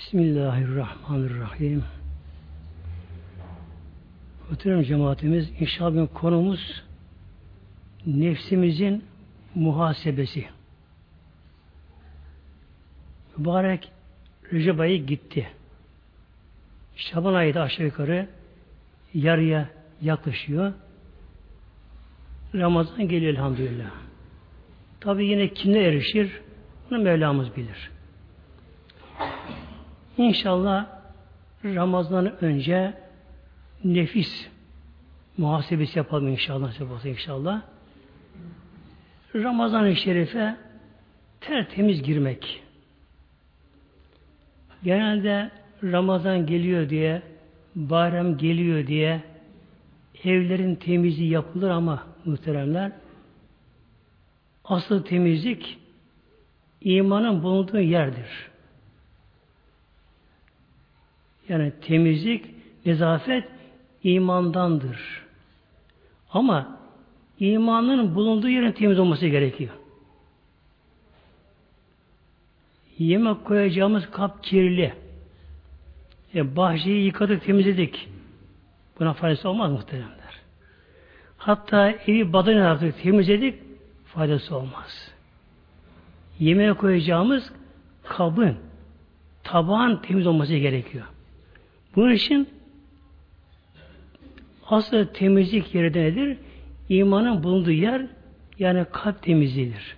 Bismillahirrahmanirrahim. Muhterem cemaatimiz inşallah konumuz nefsimizin muhasebesi. Mübarek Recep ayı gitti. Şaban ayı da aşağı yukarı yarıya yaklaşıyor. Ramazan geliyor elhamdülillah. Tabi yine kimle erişir? Bunu Mevlamız bilir. İnşallah Ramazan'dan önce nefis muhasebesi yapalım inşallah. inşallah. Ramazan-ı Şerif'e tertemiz girmek. Genelde Ramazan geliyor diye, bayram geliyor diye evlerin temizliği yapılır ama muhteremler asıl temizlik imanın bulunduğu yerdir. Yani temizlik, nezafet imandandır. Ama imanın bulunduğu yerin temiz olması gerekiyor. Yemek koyacağımız kap kirli. E, bahçeyi yıkadık, temizledik. Buna faydası olmaz muhteremler. Hatta evi badana yaptık, temizledik, faydası olmaz. Yemeğe koyacağımız kabın, tabağın temiz olması gerekiyor. Bunun için asıl temizlik yeri de nedir? İmanın bulunduğu yer yani kalp temizliğidir.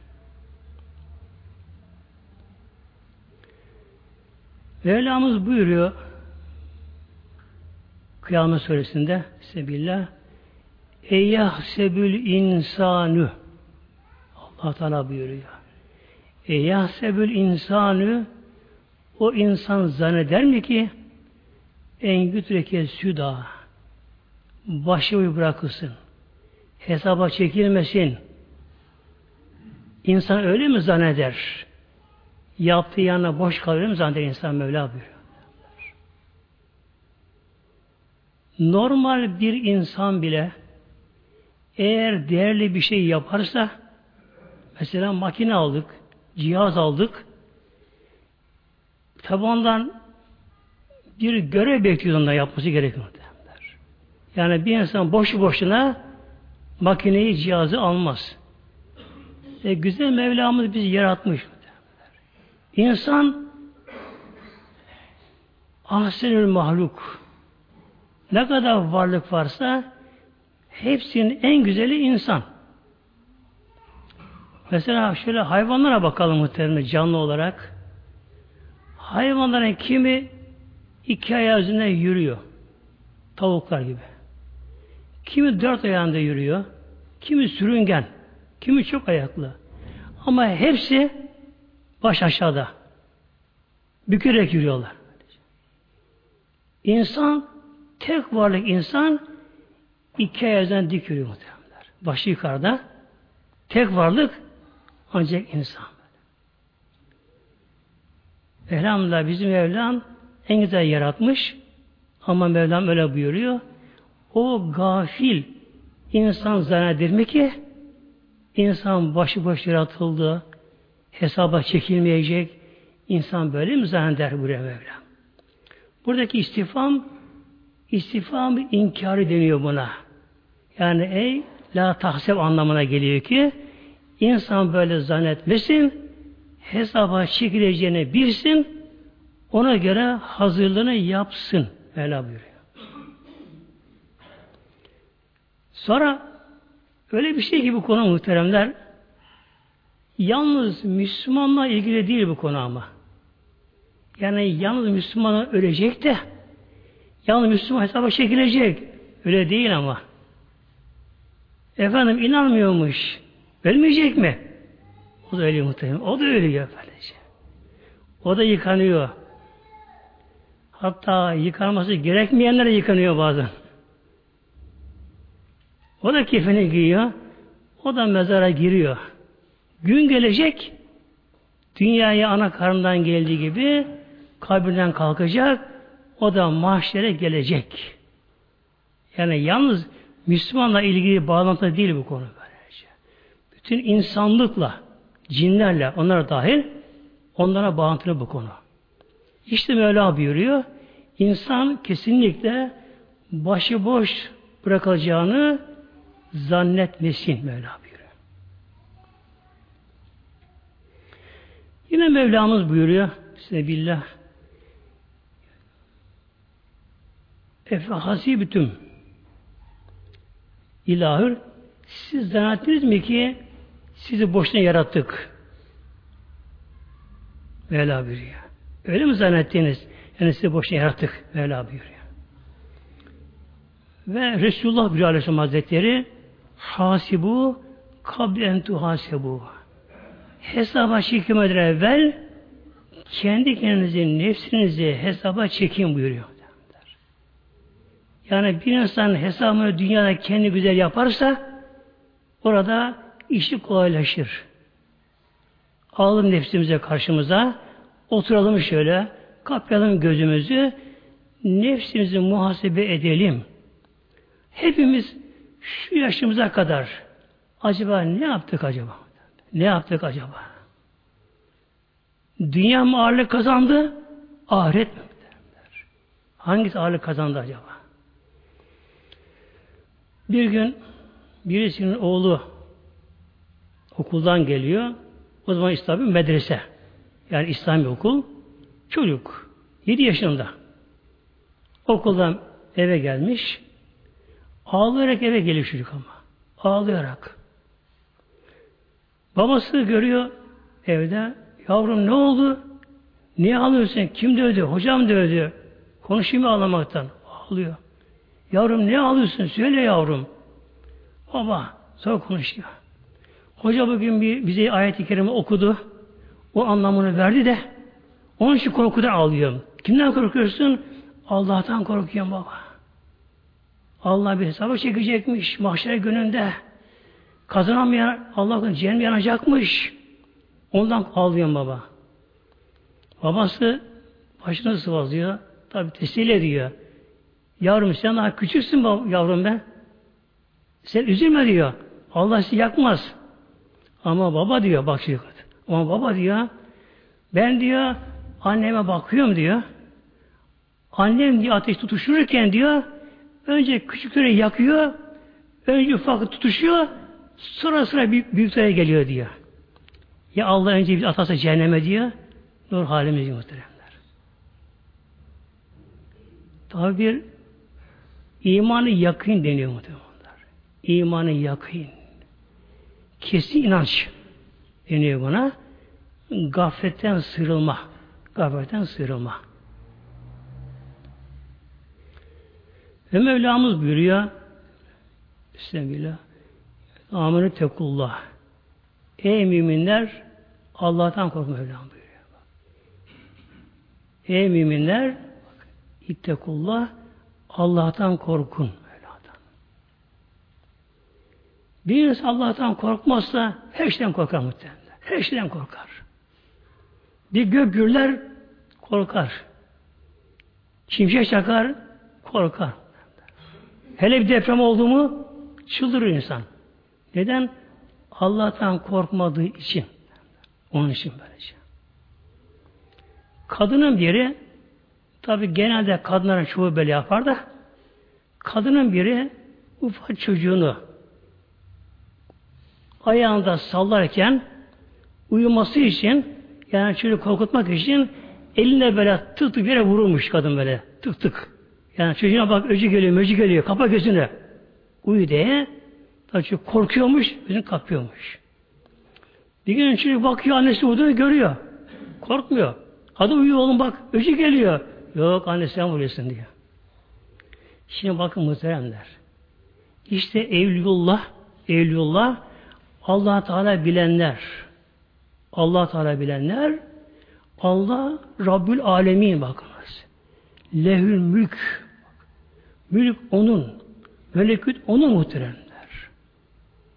Mevlamız buyuruyor Kıyamet Suresinde Sebillah Eyyahsebül insanü Allah Teala buyuruyor. Eyyahsebül insanü o insan zanneder mi ki en gütreke süda başı bırakılsın. Hesaba çekilmesin. İnsan öyle mi zanneder? Yaptığı yanına boş kalır mı zanneder insan Mevla buyuruyor. Normal bir insan bile eğer değerli bir şey yaparsa mesela makine aldık, cihaz aldık tabandan bir görev bekliyor ondan yapması gerekiyor. Yani bir insan boşu boşuna makineyi, cihazı almaz. E, güzel Mevlamız bizi yaratmış. İnsan ahsenül mahluk ne kadar varlık varsa hepsinin en güzeli insan. Mesela şöyle hayvanlara bakalım muhtemelen canlı olarak. Hayvanların kimi iki ayağı yürüyor. Tavuklar gibi. Kimi dört ayağında yürüyor. Kimi sürüngen. Kimi çok ayaklı. Ama hepsi baş aşağıda. Bükürek yürüyorlar. İnsan, tek varlık insan iki ayağından dik yürüyor muhtemelenler. Başı yukarıda. Tek varlık ancak insan. Elhamdülillah bizim Mevlam en güzel yaratmış. Ama Mevlam öyle buyuruyor. O gafil insan zanneder mi ki insan başı başı yaratıldı, hesaba çekilmeyecek, insan böyle mi zanneder buraya Mevlam? Buradaki istifam istifam inkarı deniyor buna. Yani ey la tahseb anlamına geliyor ki insan böyle zannetmesin, hesaba çekileceğini bilsin, ona göre hazırlığını yapsın. Mevla buyuruyor. Sonra öyle bir şey ki bu konu muhteremler yalnız Müslümanla ilgili değil bu konu ama. Yani yalnız Müslüman ölecek de yalnız Müslüman hesaba çekilecek. Öyle değil ama. Efendim inanmıyormuş. Ölmeyecek mi? O da öyle muhtemelen. O da ölüyor böylece. O da yıkanıyor. Hatta yıkanması gerekmeyenler yıkanıyor bazen. O da kefeni giyiyor. O da mezara giriyor. Gün gelecek dünyaya ana karnından geldiği gibi kabirden kalkacak o da mahşere gelecek. Yani yalnız Müslümanla ilgili bağlantı değil bu konu böylece. Bütün insanlıkla, cinlerle, onlara dahil onlara bağlantılı bu konu. İşte Mevla buyuruyor. İnsan kesinlikle başıboş bırakılacağını zannetmesin Mevla buyuruyor. Yine Mevlamız buyuruyor. Size billah. Efe hasibitüm ilahır siz zannettiniz mi ki sizi boşuna yarattık? Mevla buyuruyor. Öyle mi zannettiniz? Yani sizi boşuna yarattık. Mevla buyuruyor. Ve Resulullah buyuruyor Aleyhisselam Hazretleri hasibu kabli entu hasibu hesaba çekmeden evvel kendi kendinizi, nefsinizi hesaba çekin buyuruyor. Yani bir insan hesabını dünyada kendi güzel yaparsa orada işi kolaylaşır. Alalım nefsimize karşımıza, oturalım şöyle, kapayalım gözümüzü, nefsimizi muhasebe edelim. Hepimiz şu yaşımıza kadar acaba ne yaptık acaba? Ne yaptık acaba? Dünya mı ağırlık kazandı? Ahiret mi? Hangisi ağırlık kazandı acaba? Bir gün birisinin oğlu okuldan geliyor. O zaman İslami medrese. Yani İslami okul. Çocuk. 7 yaşında. Okuldan eve gelmiş. Ağlayarak eve geliyor çocuk ama. Ağlayarak. Babası görüyor evde. Yavrum ne oldu? Niye ağlıyorsun? Kim dövdü? Hocam dövdü. Konuşayım ağlamaktan. Ağlıyor. Yavrum ne ağlıyorsun? Söyle yavrum. Baba sonra konuşuyor. Hoca bugün bir bize ayet-i kerime okudu. O anlamını verdi de onun için korkudan ağlıyorum. Kimden korkuyorsun? Allah'tan korkuyorum baba. Allah bir hesaba çekecekmiş mahşere gününde. Kazanamayan Allah'ın cehennem yanacakmış. Ondan ağlıyorum baba. Babası başını sıvazlıyor. Tabi teselli ediyor. Yavrum sen daha küçüksün yavrum ben. Sen üzülme diyor. Allah sizi yakmaz. Ama baba diyor bak şimdi. Ama baba diyor ben diyor anneme bakıyorum diyor. Annem diyor ateş tutuşurken diyor önce küçükleri yakıyor önce ufak tutuşuyor sonra sıra büyük, büyüklere geliyor diyor. Ya Allah önce bir atasa cehenneme diyor nur halimiz muhteremler. Tabi bir imanı yakın deniyor muhtemelen. İmanı yakın. Kesin inanç deniyor buna. Gafletten sıyrılma. Gafletten sıyrılma. Ve Mevlamız buyuruyor Bismillah Amenü tekullah Ey müminler Allah'tan korkun Mevlam buyuruyor. Ey müminler İttekullah Allah'tan korkun. Bir insan Allah'tan korkmazsa her şeyden korkar muhtemelen. Her şeyden korkar. Bir gök gürler korkar. Şimşek çakar korkar. Hele bir deprem oldu mu çıldırır insan. Neden? Allah'tan korkmadığı için. Onun için böylece. Kadının biri tabi genelde kadınların çoğu böyle yapar da kadının biri ufak çocuğunu ayağında sallarken uyuması için yani çocuk korkutmak için eline böyle tık tık bir yere vurulmuş kadın böyle tık tık. Yani çocuğuna bak öcü geliyor, möcü geliyor, kapa gözünü. Uyu diye. Tabii korkuyormuş, gözünü kapıyormuş. Bir gün çocuk bakıyor, annesi vurduğunu görüyor. Korkmuyor. Hadi uyu oğlum bak, öcü geliyor. Yok anne sen vuruyorsun diyor. Şimdi bakın muhteremler. İşte Evliyullah, Evliyullah Allah Teala bilenler, Allah Teala bilenler, Allah Rabbül Alemin bakınız. Lehül mülk. Mülk onun. Melekut onun muhteremler.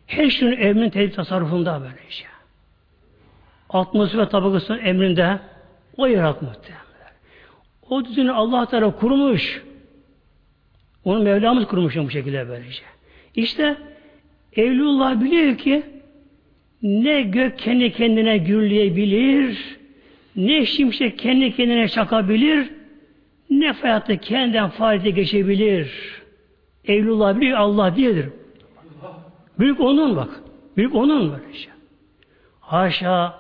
Her şeyin emrin tedbir tasarrufunda böylece. Atmosfer ve tabakasının emrinde o yaratmış muhteremler. O düzeni Allah Teala kurmuş. Onu Mevlamız kurmuş bu şekilde böylece. İşte Evlullah biliyor ki ne gök kendi kendine gürleyebilir, ne şimşek kendi kendine çakabilir, ne hayatta kendinden faaliyete geçebilir. Evlullah bir Allah diyedir. Büyük onun bak. Büyük onun böyle şey. Haşa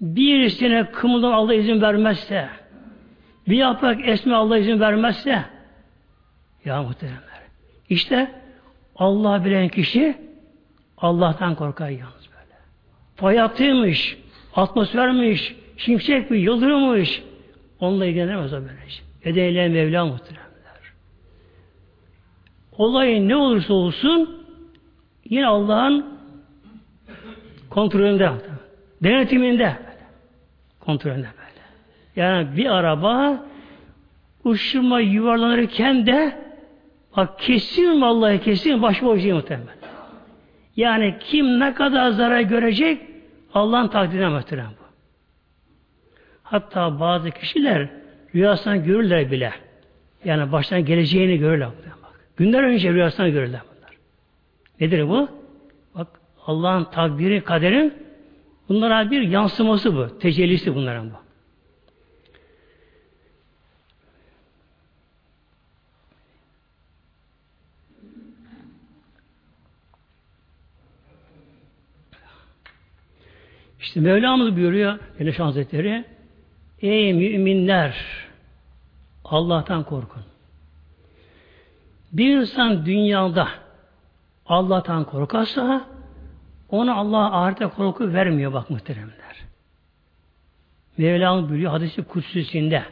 birisine kımıldan Allah izin vermezse bir yaprak esme Allah izin vermezse ya muhteremler. İşte Allah bilen kişi Allah'tan korkar yalnız. Fayatıymış, atmosfermiş, şimşek mi, yıldırımmış. Onunla ilgilenemez o böylece. Şey. Edeyle Mevla muhteremler. Olay ne olursa olsun yine Allah'ın kontrolünde, denetiminde kontrolünde böyle. Yani bir araba uçurma yuvarlanırken de bak kesin vallahi kesin başboğaçı muhtemelen. Yani kim ne kadar zarar görecek Allah'ın takdirine muhtemelen bu. Hatta bazı kişiler rüyasından görürler bile. Yani baştan geleceğini görürler. Bak. Günler önce rüyasından görürler bunlar. Nedir bu? Bak Allah'ın takdiri, kaderin bunlara bir yansıması bu. Tecellisi bunların bu. İşte Mevlamız buyuruyor Güneş Hazretleri Ey müminler Allah'tan korkun. Bir insan dünyada Allah'tan korkarsa ona Allah ahirete korku vermiyor bak muhteremler. Mevlam buyuruyor hadisi kutsüsünde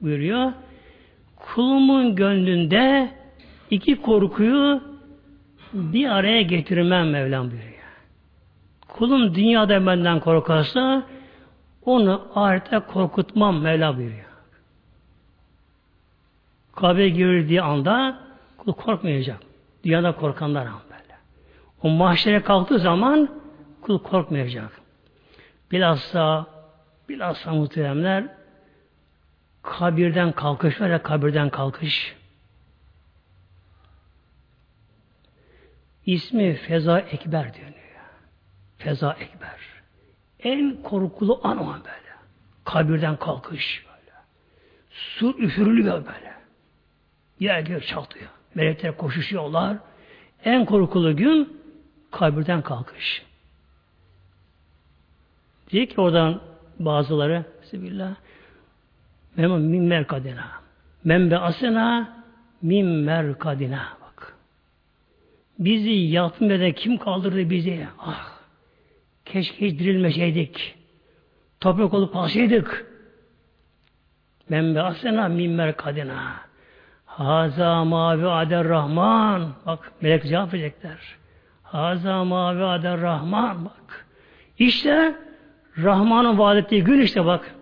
buyuruyor. Kulumun gönlünde iki korkuyu bir araya getirmem Mevlam buyuruyor. Kulum dünyada benden korkarsa onu ahirete korkutmam Mevla buyuruyor. Kabe girdiği anda kul korkmayacak. Dünyada korkanlar ama böyle. O mahşere kalktığı zaman kul korkmayacak. Bilhassa bilhassa muhteremler kabirden kalkış var ya kabirden kalkış. İsmi Feza Ekber diyor. Feza Ekber. En korkulu an o böyle. Kabirden kalkış böyle. Su üfürülüyor böyle. Yer gök çatlıyor. Melekler koşuşuyorlar. En korkulu gün kabirden kalkış. Diyor ki oradan bazıları Bismillah Memnun min merkadina. Membe asena min merkadina. Bak. Bizi yatmadan kim kaldırdı bizi? Ah. Keşke hiç dirilmeseydik. Toprak olup kalsaydık. Men be asena min kadına. Haza mavi ader rahman. Bak melek cevap verecekler. Haza mavi ader rahman. Bak. İşte Rahman'ın vaad ettiği gün işte bak.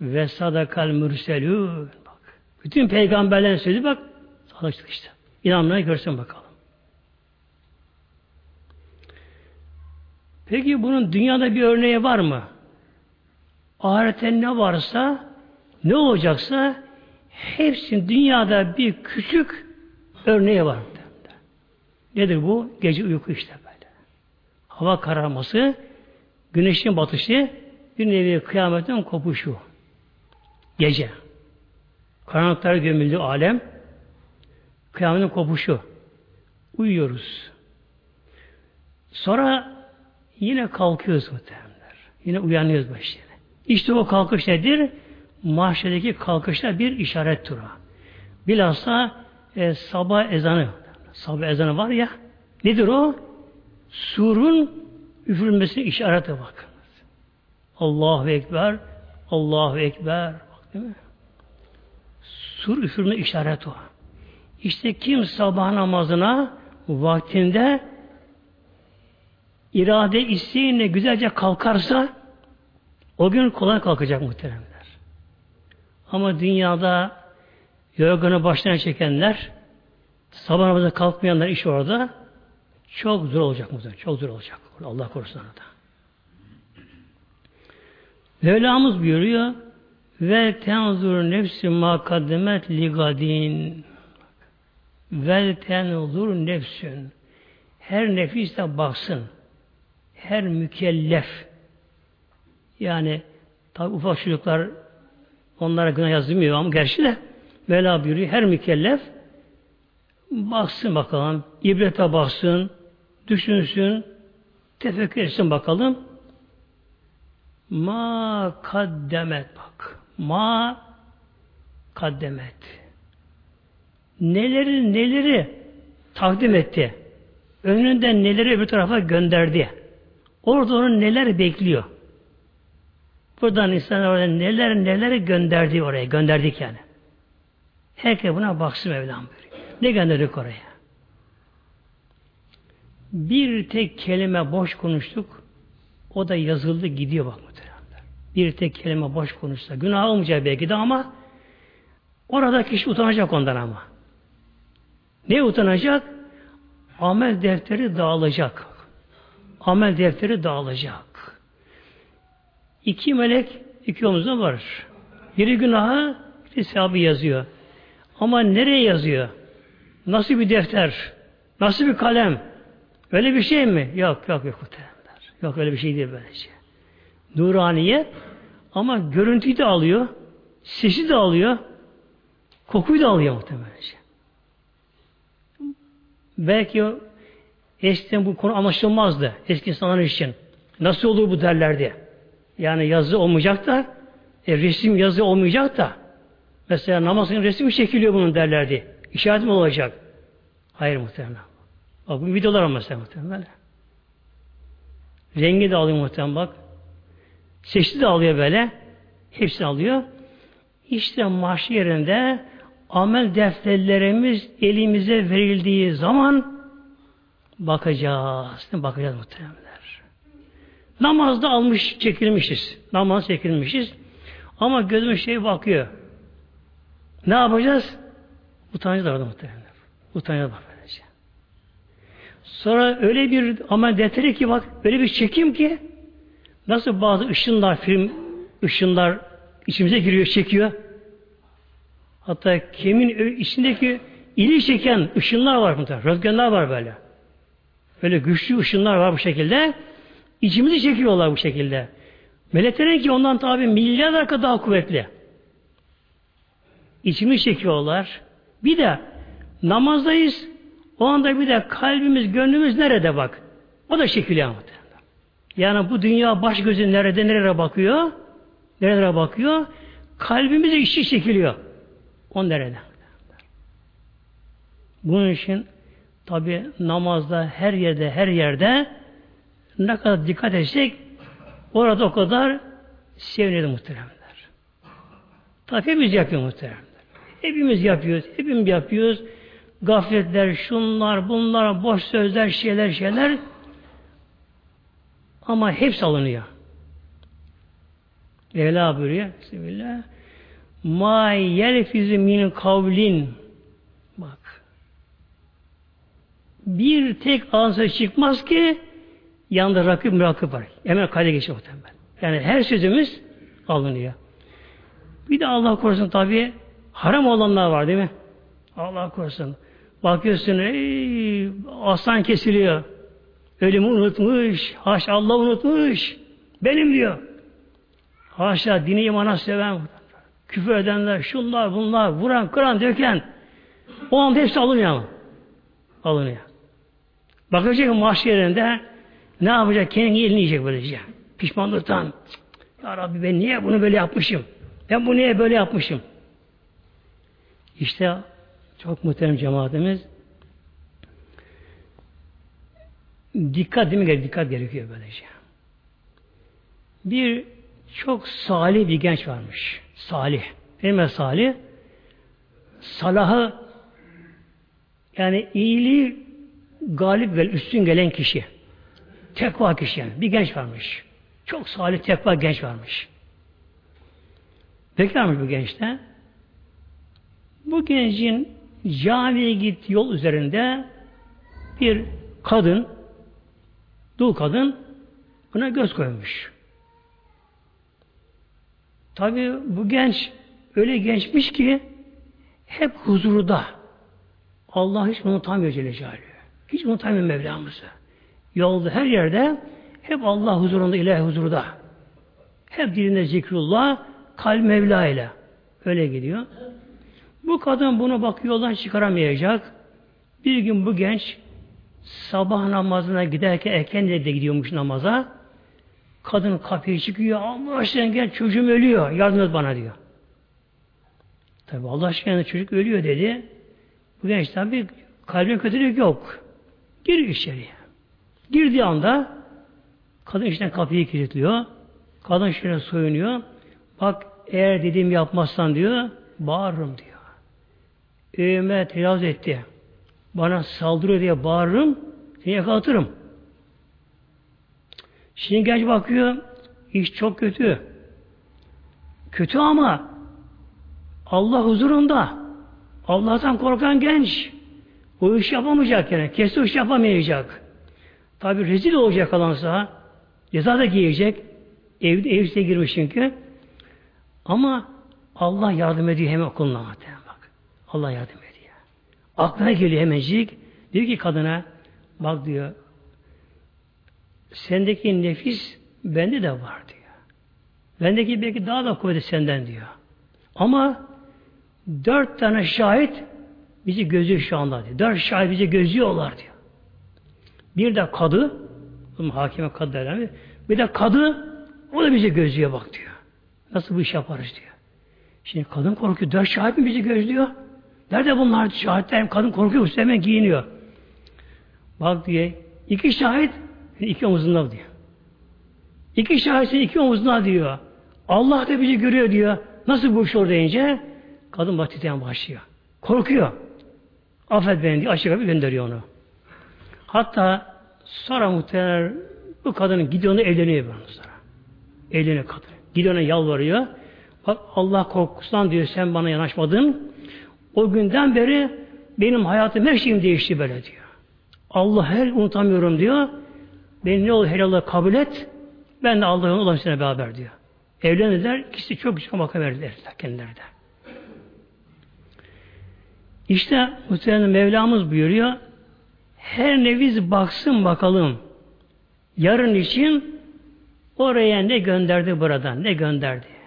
Ve sadakal mürselün. Bak. Bütün peygamberlerin sözü bak. Sadık işte. İnanmaya görsün bakalım. Peki bunun dünyada bir örneği var mı? Ahirette ne varsa, ne olacaksa hepsinin dünyada bir küçük örneği var. Nedir bu? Gece uyku işte böyle. Hava kararması, güneşin batışı, bir nevi kıyametin kopuşu. Gece. Karanlıklar gömüldü alem, kıyametin kopuşu. Uyuyoruz. Sonra Yine kalkıyoruz muhtemelenler. Yine uyanıyoruz başlayalım. İşte o kalkış nedir? Mahşerdeki kalkışta bir işaret turu. Bilhassa e, sabah ezanı. Sabah ezanı var ya. Nedir o? Surun üfürülmesine işarete bakınız. Allahu Ekber, Allahu Ekber. Bak, değil mi? Sur üfürme işaret o. İşte kim sabah namazına vaktinde irade isteğinle güzelce kalkarsa o gün kolay kalkacak muhteremler. Ama dünyada yorganı başına çekenler sabah namazına kalkmayanlar iş orada çok zor olacak muhtemelen. Çok zor olacak. Allah korusun orada. Mevlamız buyuruyor ve tenzur nefsi ma kaddemet ligadin vel tenzur nefsün her nefis de baksın her mükellef yani Tabi ufak çocuklar onlara günah yazılmıyor ama gerçi de Mevla buyuruyor her mükellef baksın bakalım, ibrete baksın, düşünsün, tefekkür etsin bakalım. Ma kaddemet bak. Ma kaddemet. Neleri neleri takdim etti. Önünden neleri bir tarafa gönderdi. Orada onun neler bekliyor. Buradan insanlar orada neler neler gönderdi oraya. Gönderdik yani. Herkes buna baksın Mevlam buyuruyor. Ne gönderdik oraya? Bir tek kelime boş konuştuk. O da yazıldı gidiyor bak muhteremler. Bir tek kelime boş konuşsa. Günah olmayacak belki de ama orada kişi utanacak ondan ama. Ne utanacak? Amel defteri dağılacak. Amel defteri dağılacak. İki melek iki omuzda var. Biri günaha, sevabı yazıyor. Ama nereye yazıyor? Nasıl bir defter? Nasıl bir kalem? Öyle bir şey mi? Yok, yok, yok. Yok öyle bir şey değil böylece. Nuraniye ama görüntüyü de alıyor, sesi de alıyor, kokuyu da alıyor muhtemelence. Belki eskiden bu konu anlaşılmazdı eski insanlar için. Nasıl olur bu derlerdi. Yani yazı olmayacak da e, resim yazı olmayacak da mesela namazın resmi çekiliyor bunun derlerdi. İşaret mi olacak? Hayır muhtemelen. Bak bu videolar ama mesela muhtemelen. Rengi de alıyor muhtemelen bak. Seçti de alıyor böyle. Hepsini alıyor. İşte mahşer yerinde amel defterlerimiz elimize verildiği zaman bakacağız. Bakacağız muhtemelenler. Namazda almış, çekilmişiz. Namaz çekilmişiz. Ama gözümüz şey bakıyor. Ne yapacağız? Utanacağız orada muhtemelen. Utanacağız bak böylece. Sonra öyle bir amel defteri ki bak, öyle bir çekim ki nasıl bazı ışınlar, film ışınlar içimize giriyor, çekiyor. Hatta kemin içindeki ili çeken ışınlar var burada. Röntgenler var böyle. Böyle güçlü ışınlar var bu şekilde. İçimizi çekiyorlar bu şekilde. Meleklerin ki ondan tabi milyarlar kadar daha kuvvetli. İçimizi çekiyorlar. Bir de namazdayız. O anda bir de kalbimiz, gönlümüz nerede bak. O da muhtemelen. Yani bu dünya baş gözü nerede, nereye bakıyor? Nerelere bakıyor? Kalbimiz içi çekiliyor. On nerede? Bunun için tabi namazda her yerde her yerde ne kadar dikkat etsek orada o kadar sevinir muhteremler. Tabi hepimiz yapıyor muhteremler. Hepimiz yapıyoruz. Hepimiz yapıyoruz. Gafletler, şunlar, bunlar, boş sözler, şeyler, şeyler. Ama hepsi alınıyor. Mevla buyuruyor. Bismillah. Ma yelfizi min kavlin bak bir tek ağzı çıkmaz ki yanında rakip mürakip var. Hemen kayda geçiyor muhtemelen. Yani her sözümüz alınıyor. Bir de Allah korusun tabi haram olanlar var değil mi? Allah korusun. Bakıyorsun ey, aslan kesiliyor. Ölümü unutmuş. Haşa Allah unutmuş. Benim diyor. Haşa dini imana seven küfür edenler, şunlar, bunlar, vuran, kıran, döken o anda hepsi alınıyor ama. Alınıyor. Bakacak mahşerinde ne yapacak? Kendi elini yiyecek böylece. Pişmanlıktan. Ya Rabbi ben niye bunu böyle yapmışım? Ben bunu niye böyle yapmışım? İşte çok muhterem cemaatimiz dikkat değil mi? Dikkat gerekiyor böylece. Bir çok salih bir genç varmış. Salih. Benim salih. Salahı yani iyiliği galip ve üstün gelen kişi. Tekva kişi yani. Bir genç varmış. Çok salih tekva genç varmış. Bekarmış bu gençte. Bu gencin camiye git yol üzerinde bir kadın dul kadın buna göz koymuş. Tabi bu genç öyle gençmiş ki hep huzurda. Allah hiç unutamıyor Celle Celaluhu. Hiç unutamıyor Mevlamızı. Yolda her yerde hep Allah huzurunda, ilahi huzurda. Hep dilinde zikrullah, kalp Mevla ile. Öyle gidiyor. Bu kadın bunu bak yoldan çıkaramayacak. Bir gün bu genç sabah namazına giderken erken de gidiyormuş namaza. Kadın kapıyı çıkıyor. Allah aşkına gel çocuğum ölüyor. Yardım et bana diyor. Tabi Allah aşkına çocuk ölüyor dedi. Bu genç tabi kalbin kötülük yok. Giriyor içeriye. Girdiği anda kadın içten kapıyı kilitliyor. Kadın şöyle soyunuyor. Bak eğer dediğim yapmazsan diyor bağırırım diyor. Evime tecavüz etti. Bana saldırıyor diye bağırırım. Seni yakalatırım. Şimdi genç bakıyor. iş çok kötü. Kötü ama Allah huzurunda. Allah'tan korkan genç. O iş yapamayacak yani. Kesin iş yapamayacak. Tabi rezil olacak kalansa. Ceza da giyecek. Ev, evsize girmiş çünkü. Ama Allah yardım ediyor hemen kuluna. Bak. Allah yardım ediyor. Aklına geliyor hemencik. Diyor ki kadına bak diyor sendeki nefis bende de var diyor. Bendeki belki daha da kuvvetli senden diyor. Ama dört tane şahit bizi gözüyor şu anda diyor. Dört şahit bizi gözüyorlar diyor. Bir de kadı, hakime kadı derler Bir de kadı, o da bizi gözlüyor bak diyor. Nasıl bu iş yaparız diyor. Şimdi kadın korkuyor. Dört şahit mi bizi gözlüyor? Nerede bunlar şahitler? Kadın korkuyor. Hemen giyiniyor. Bak diye. iki şahit iki omuzunda diyor. İki şahit iki omuzunda diyor. Allah da bizi görüyor diyor. Nasıl bu iş olur deyince kadın bak başlıyor. Korkuyor. Affet beni diye açık gönderiyor onu. Hatta sonra muhtemelen bu kadının gidiyor evleniyor ben sonra. Evleniyor kadın. Gidiyor yalvarıyor. Bak Allah korkusundan diyor sen bana yanaşmadın. O günden beri benim hayatım her şeyim değişti böyle diyor. Allah her unutamıyorum diyor. Beni ne olur helallığı kabul et. Ben de Allah'ın olan beraber diyor. Evlendiler. İkisi çok güzel vaka verdiler kendileri de. İşte muhtemelen Mevlamız buyuruyor. Her neviz baksın bakalım. Yarın için oraya ne gönderdi buradan? Ne gönderdi?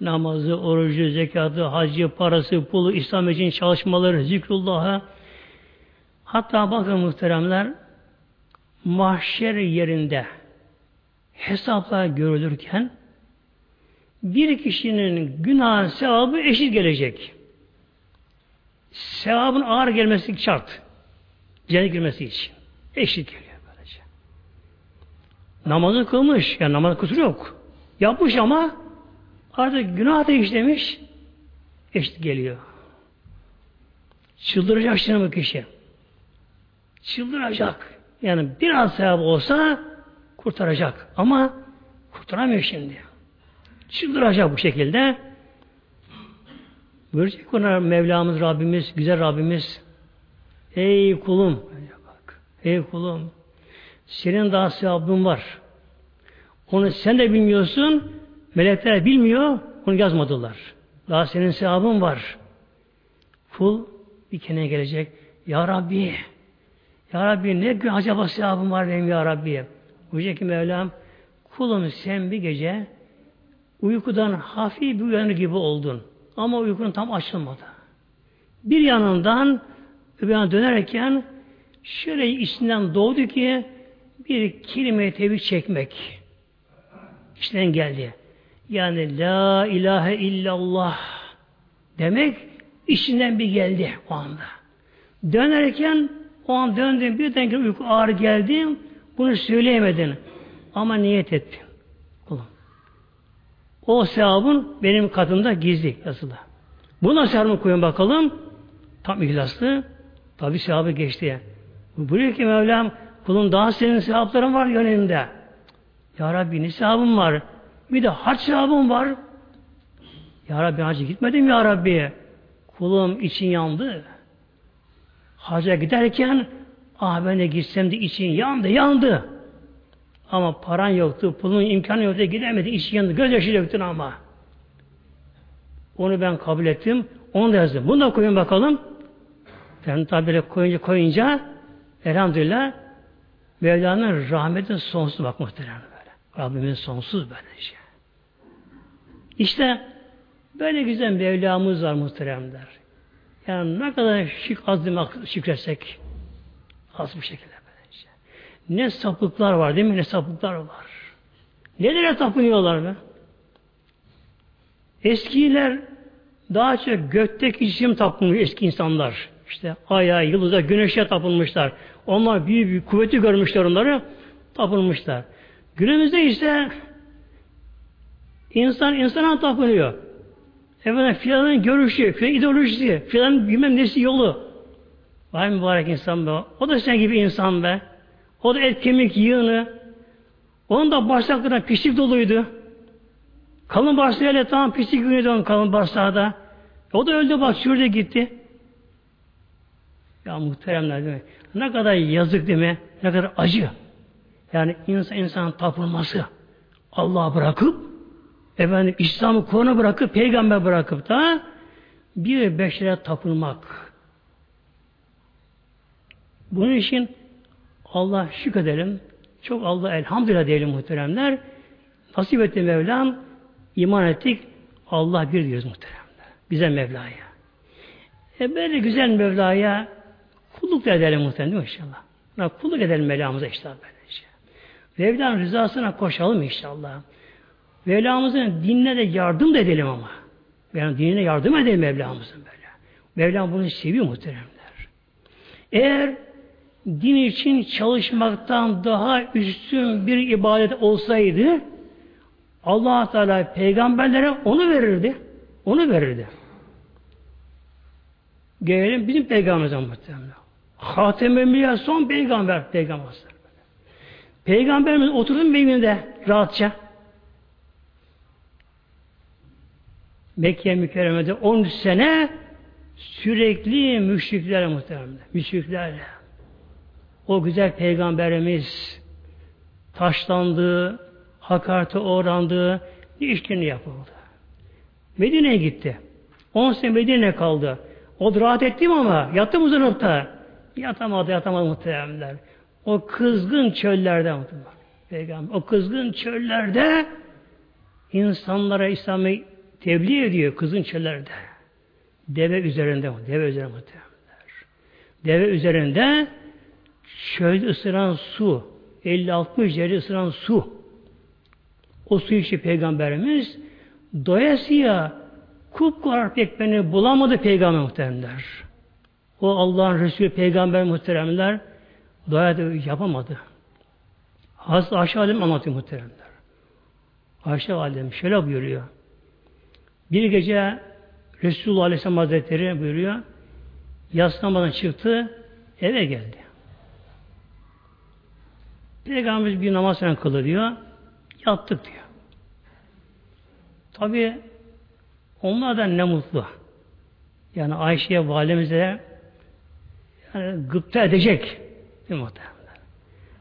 namazı, orucu, zekatı, hacı, parası, pulu, İslam için çalışmaları, zikrullah'a hatta bakın muhteremler mahşer yerinde hesaplar görülürken bir kişinin günah sevabı eşit gelecek. Sevabın ağır gelmesi şart. Cennet girmesi için. Eşit geliyor böylece. Namazı kılmış. Yani namaz kusuru yok. Yapmış ama Artık günah da işlemiş, eşit geliyor. Çıldıracak şimdi bu kişi. Çıldıracak. Yani biraz sevap olsa kurtaracak. Ama kurtaramıyor şimdi. Çıldıracak bu şekilde. Görecek ona Mevlamız Rabbimiz, güzel Rabbimiz. Ey kulum, ey kulum, senin daha sevabın var. Onu sen de bilmiyorsun, Melekler bilmiyor, onu yazmadılar. Daha senin sevabın var. Kul bir keneye gelecek. Ya Rabbi, Ya Rabbi ne acaba sevabım var benim Ya Rabbi. Buyacak ki Mevlam, kulum sen bir gece uykudan hafif bir uyanır gibi oldun. Ama uykunun tam açılmadı. Bir yanından öbür yana dönerken şöyle içinden doğdu ki bir kelime tevhid çekmek. İçinden geldi. Yani la ilahe illallah demek işinden bir geldi o anda. Dönerken o an döndün birden uyku ağır geldi bunu söyleyemedin. Ama niyet ettin. O sevabın benim katımda gizli yazılı. Buna sevabını koyun bakalım. Tam ihlaslı. Tabi sevabı geçti. Buyuruyor ki Mevlam kulun daha senin sevapların var yönünde. Ya Rabbi ne sevabım var? Bir de hac sevabım var. Ya Rabbi hacı gitmedim ya Rabbi. Kulum için yandı. Hacca giderken ah ben de gitsem de için yandı, yandı. Ama paran yoktu, pulun imkanı yoktu, gidemedi, için yandı, gözyaşı döktün ama. Onu ben kabul ettim, onu da yazdım. Bunu da koyun bakalım. Ben tabi koyunca koyunca elhamdülillah Mevla'nın rahmetin sonsuz bak muhtemelen böyle. Rabbimin sonsuz böyle şey. İşte böyle güzel Mevlamız var muhteremler. Yani ne kadar şık azime şükretsek az bir şekilde. Ne sapıklar var değil mi? Ne sapıklar var. Nelere tapınıyorlar be? Eskiler daha çok gökteki cisim tapınmış eski insanlar. İşte aya, yıldıza, güneşe tapınmışlar. Onlar büyük bir kuvveti görmüşler onları, tapınmışlar. Günümüzde ise insan insana tapınıyor. Efendim filanın görüşü, filan ideolojisi, filan bilmem nesi yolu. Vay mübarek insan be. O da sen gibi insan be. O da et kemik yığını. Onun da bağırsaklarına pislik doluydu. Kalın bağırsağıyla tamam pislik yürüyordu onun kalın bağırsağı da. O da öldü bak şurada gitti. Ya muhteremler değil mi? Ne kadar yazık değil mi? Ne kadar acı. Yani insan insan tapılması. Allah'a bırakıp efendim İslam'ı Kur'an'ı bırakıp peygamber bırakıp da bir beşere tapılmak. Bunun için Allah şükredelim. Çok Allah elhamdülillah diyelim muhteremler. Nasip etti Mevlam. iman ettik. Allah bir diyoruz muhteremler. Bize Mevla'ya. E böyle güzel Mevla'ya kulluk da edelim muhterem inşallah. Ya, kulluk edelim Mevlamıza işte böylece. Mevla'nın rızasına koşalım inşallah. Mevlamızın dinine de yardım da edelim ama. Yani dinine yardım edelim Mevlamızın böyle. Mevlam bunu seviyor muhteremler. Eğer din için çalışmaktan daha üstün bir ibadet olsaydı allah Teala peygamberlere onu verirdi. Onu verirdi. Gelelim bizim peygamberimize muhtemelen. Hatem-i son peygamber peygamber. Peygamberimiz oturdu evinde rahatça. Mekke mükerremede 13 sene sürekli müşriklerle muhtemelen. Müşriklerle. O güzel peygamberimiz taşlandı, hakarete uğrandı, işkence yapıldı. Medine'ye gitti. 10 sene Medine kaldı. O rahat ettim ama yattım uzanıpta. Yatamadı, yatamadı muhtemelenler. O kızgın çöllerde Peygamber, o kızgın çöllerde insanlara İslam'ı tebliğ ediyor kızgın çöllerde. Deve üzerinde, deve üzerinde muhtemelenler. Deve üzerinde çölde ısıran su, 50-60 derece ısıran su. O su içi Peygamberimiz doyasıya kupkara ekmeğini bulamadı Peygamber muhteremler. O Allah'ın Resulü Peygamber muhteremler doya yapamadı. Hazreti Ayşe Alem anlatıyor muhteremler. Ayşe Alem şöyle buyuruyor. Bir gece Resulullah Aleyhisselam Hazretleri buyuruyor. Yaslamadan çıktı, eve geldi. Peygamberimiz bir namaz falan kılı diyor. Yattık diyor. Tabi onlar da ne mutlu. Yani Ayşe'ye valimize yani gıpta edecek. Değil mi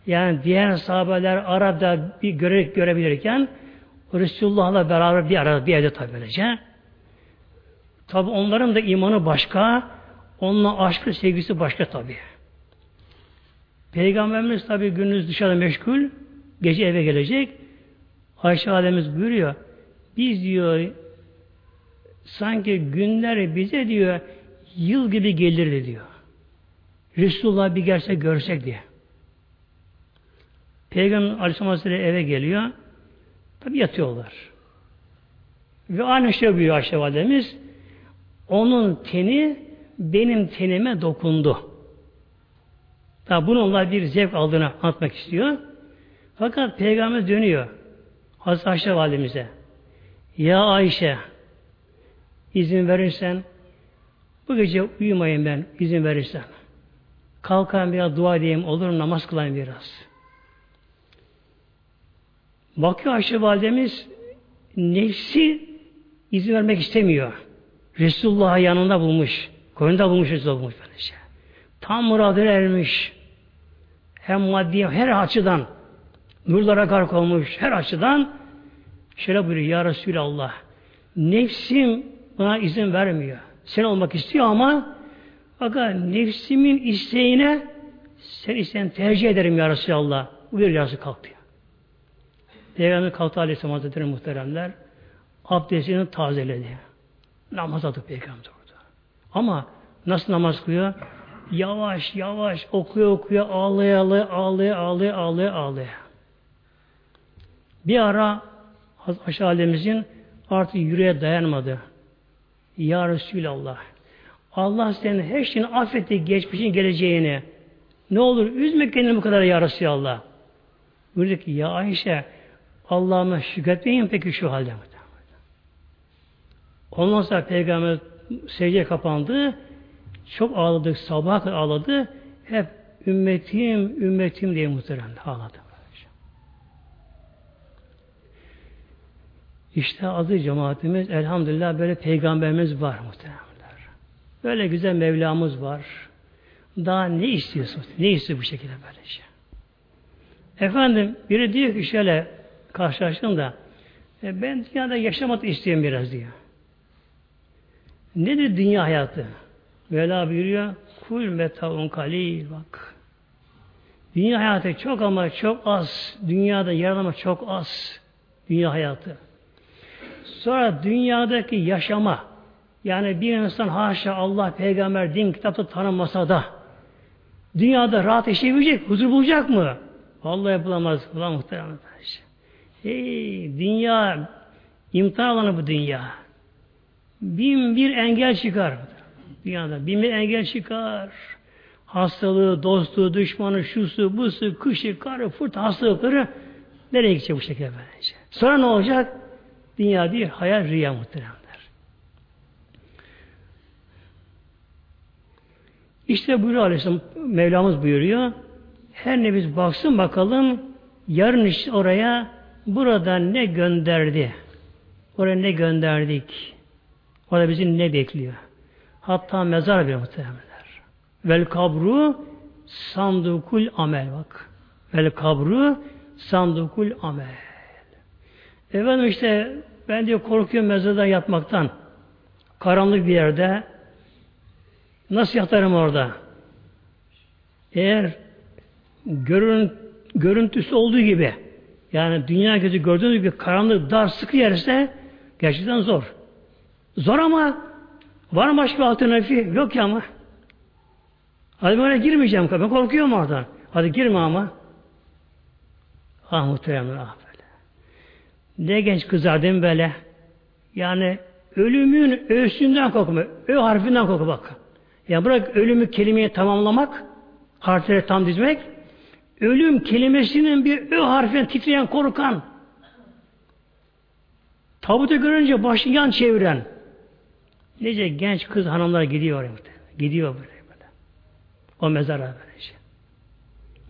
Yani diğer sahabeler Arap'ta bir göre, görebilirken Resulullah'la beraber bir arada bir evde tabi böylece. Tabi onların da imanı başka, onunla aşkı sevgisi başka tabi. Peygamberimiz tabi gündüz dışarıda meşgul, gece eve gelecek. Ayşe Validemiz buyuruyor, biz diyor sanki günler bize diyor yıl gibi gelirdi diyor. Resulullah bir gelse görsek diye. Peygamber Aleyhisselam Hazretleri eve geliyor. Tabi yatıyorlar. Ve aynı şey buyuruyor Ayşe Validemiz. Onun teni benim tenime dokundu. Tabi bunu onlar bir zevk aldığını anlatmak istiyor. Fakat Peygamber dönüyor. Hazreti Ayşe Validemize. Ya Ayşe izin verirsen bu gece uyumayayım ben izin verirsen. Kalkayım biraz dua edeyim olur namaz kılayım biraz. Bakıyor Ayşe validemiz nefsi izin vermek istemiyor. Resulullah'ı yanında bulmuş. Koyunda bulmuş Resulullah bulmuş. Tam muradına ermiş. Hem maddi her açıdan nurlara gark olmuş her açıdan şöyle buyuruyor Ya Resulallah nefsim buna izin vermiyor. Sen olmak istiyor ama fakat nefsimin isteğine sen isten tercih ederim ya Resulallah. Bu bir yazı kalktı. Peygamber kalktı Aleyhisselam Hazretleri muhteremler. abdestini tazeledi. Namaz aldı peygamber orada. Ama nasıl namaz kılıyor? Yavaş yavaş okuyor okuyor ağlaya ağlaya ağlaya ağlaya ağlaya ağlaya. Bir ara Aşağı alemimizin artık yüreğe dayanmadı. Ya Resulallah. Allah senin her şeyini affetti, geçmişin geleceğini. Ne olur üzme kendini bu kadar ya Resulallah. Buyurdu ki ya Ayşe Allah'ıma şükretmeyin peki şu halde. Ondan sonra Peygamber secdeye kapandı. Çok ağladık, sabah ağladı. Hep ümmetim, ümmetim diye muhterem ağladı. İşte adı cemaatimiz elhamdülillah böyle peygamberimiz var muhteremler. Böyle güzel Mevlamız var. Daha ne istiyorsun? Ne istiyor bu şekilde böyle şey? Efendim biri diyor ki şöyle karşılaştım da e, ben dünyada yaşamak istiyorum biraz diyor. Nedir dünya hayatı? Mevla buyuruyor kul metavun kalil bak. Dünya hayatı çok ama çok az. Dünyada yararlama çok az. Dünya hayatı. Sonra dünyadaki yaşama yani bir insan haşa Allah, peygamber, din, kitapta tanınmasa da dünyada rahat yaşayabilecek, huzur bulacak mı? Vallahi bulamaz. Ulan muhtemelen. Hey, dünya imtihan alanı bu dünya. Bin bir engel çıkar. Dünyada bir engel çıkar. Hastalığı, dostluğu, düşmanı, şusu, busu, kışı, karı, fırt, hastalıkları nereye gidecek bu şekilde böylece? Sonra ne olacak? Dünya değil, hayal, rüya muhteremler. İşte buyuruyor Aleyhisselam, Mevlamız buyuruyor. Her ne biz baksın bakalım, yarın işte oraya burada ne gönderdi? Oraya ne gönderdik? Orada bizi ne bekliyor? Hatta mezar bile muhtemelenler. Vel kabru sandukul amel bak. Vel kabru sandukul amel. Efendim işte ben diyor korkuyorum mezarda yatmaktan. Karanlık bir yerde. Nasıl yatarım orada? Eğer görün, görüntüsü olduğu gibi yani dünya gözü gördüğünüz gibi karanlık, dar, sıkı yerse gerçekten zor. Zor ama var mı başka alternatifi? Yok ya ama. Hadi böyle girmeyeceğim. Ben korkuyorum oradan. Hadi girme ama. Ah muhteremler ah böyle. Ne genç kızlar değil mi böyle? Yani ölümün öğsünden korkma. Ö harfinden korku bak. Ya bırak ölümü kelimeyi tamamlamak, harfleri tam dizmek, ölüm kelimesinin bir ö harfinden titreyen, korkan, tabutu görünce başını yan çeviren, nece genç kız hanımlar gidiyor oraya. Gidiyor böyle böyle. O mezara böylece.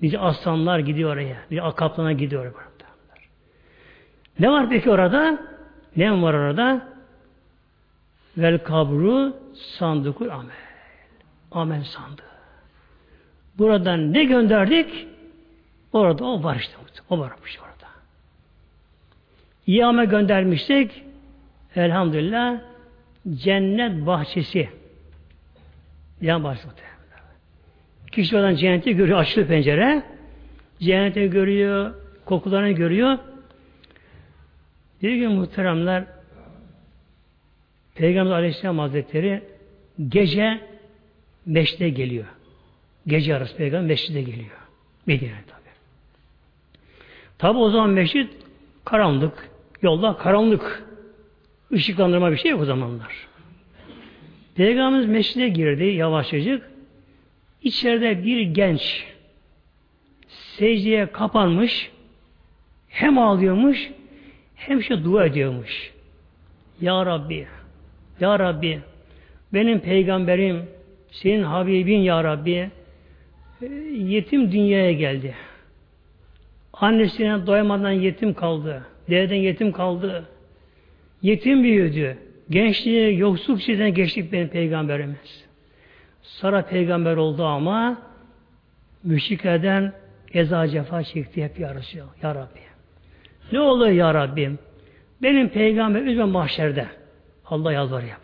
Nice aslanlar gidiyor oraya. Nice akaplarına gidiyor oraya. Ne var peki orada? Ne var orada? Vel kabru sandukul amel. Amel sandı. Buradan ne gönderdik? Orada o var işte. O varmış orada. İyi amel göndermiştik. Elhamdülillah cennet bahçesi. Yan bahçesi. Kişi oradan cenneti görüyor. Açılı pencere. Cenneti görüyor. Kokularını görüyor. Bir gün muhteremler Peygamber Aleyhisselam Hazretleri gece meşte geliyor. Gece arası Peygamber meşride geliyor. Medine tabi. Tabi o zaman meşrit karanlık. Yolda karanlık. Işıklandırma bir şey yok o zamanlar. Peygamberimiz meşride girdi yavaşçacık. İçeride bir genç secdeye kapanmış hem ağlıyormuş hem şey dua ediyormuş. Ya Rabbi, Ya Rabbi, benim peygamberim, senin Habibin Ya Rabbi, e, yetim dünyaya geldi. Annesine doyamadan yetim kaldı. Dededen yetim kaldı. Yetim büyüdü. Gençliği yoksuk çizden geçtik benim peygamberimiz. Sonra peygamber oldu ama müşriklerden eza cefa çekti hep ya Ya Rabbi. Ne oluyor ya Rabbim? Benim peygamber üzme mahşerde. Allah yalvarıyor.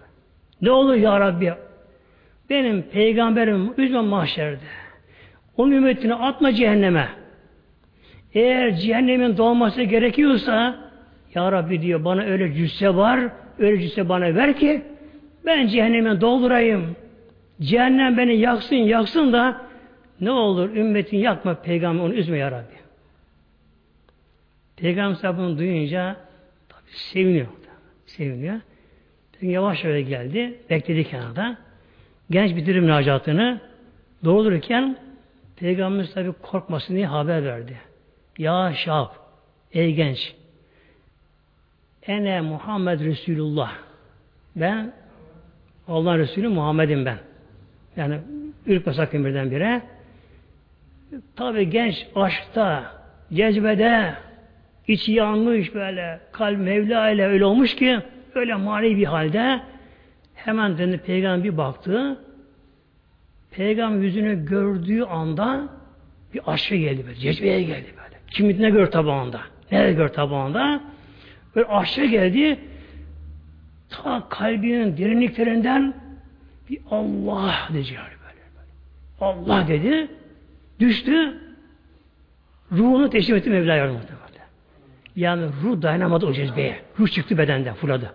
Ne oluyor ya Rabbi? Benim peygamberim üzme mahşerde. Onun ümmetini atma cehenneme. Eğer cehennemin doğması gerekiyorsa Ya Rabbi diyor bana öyle cüsse var, öyle cüsse bana ver ki ben cehenneme doldurayım. Cehennem beni yaksın yaksın da ne olur ümmetin yakma peygamber onu üzme ya Rabbi. Peygamber bunu duyunca tabi seviniyor. Seviniyor. Yavaş öyle geldi. Bekledi kenarda. Genç bitirir münacatını. Doğrulurken Peygamber tabi korkmasın diye haber verdi. Ya Şahap, ey genç, ene Muhammed Resulullah. Ben Allah Resulü Muhammed'im ben. Yani ürkme sakın birdenbire. Tabi genç aşkta, cezbede, içi yanmış böyle, kalp Mevla ile öyle olmuş ki, öyle mani bir halde hemen döndü peygamber bir baktı. Peygamber yüzünü gördüğü anda bir aşkı geldi böyle, cezbeye geldi böyle. Kim ne gör tabağında, nerede gör tabağında? Böyle aşkı geldi. Ta kalbinin derinliklerinden bir Allah diyecek böyle, böyle. Allah dedi. Düştü. Ruhunu teslim etti Mevla yardım etti. Yani ruh dayanamadı o cezbeye. Ruh çıktı bedenden, fırladı.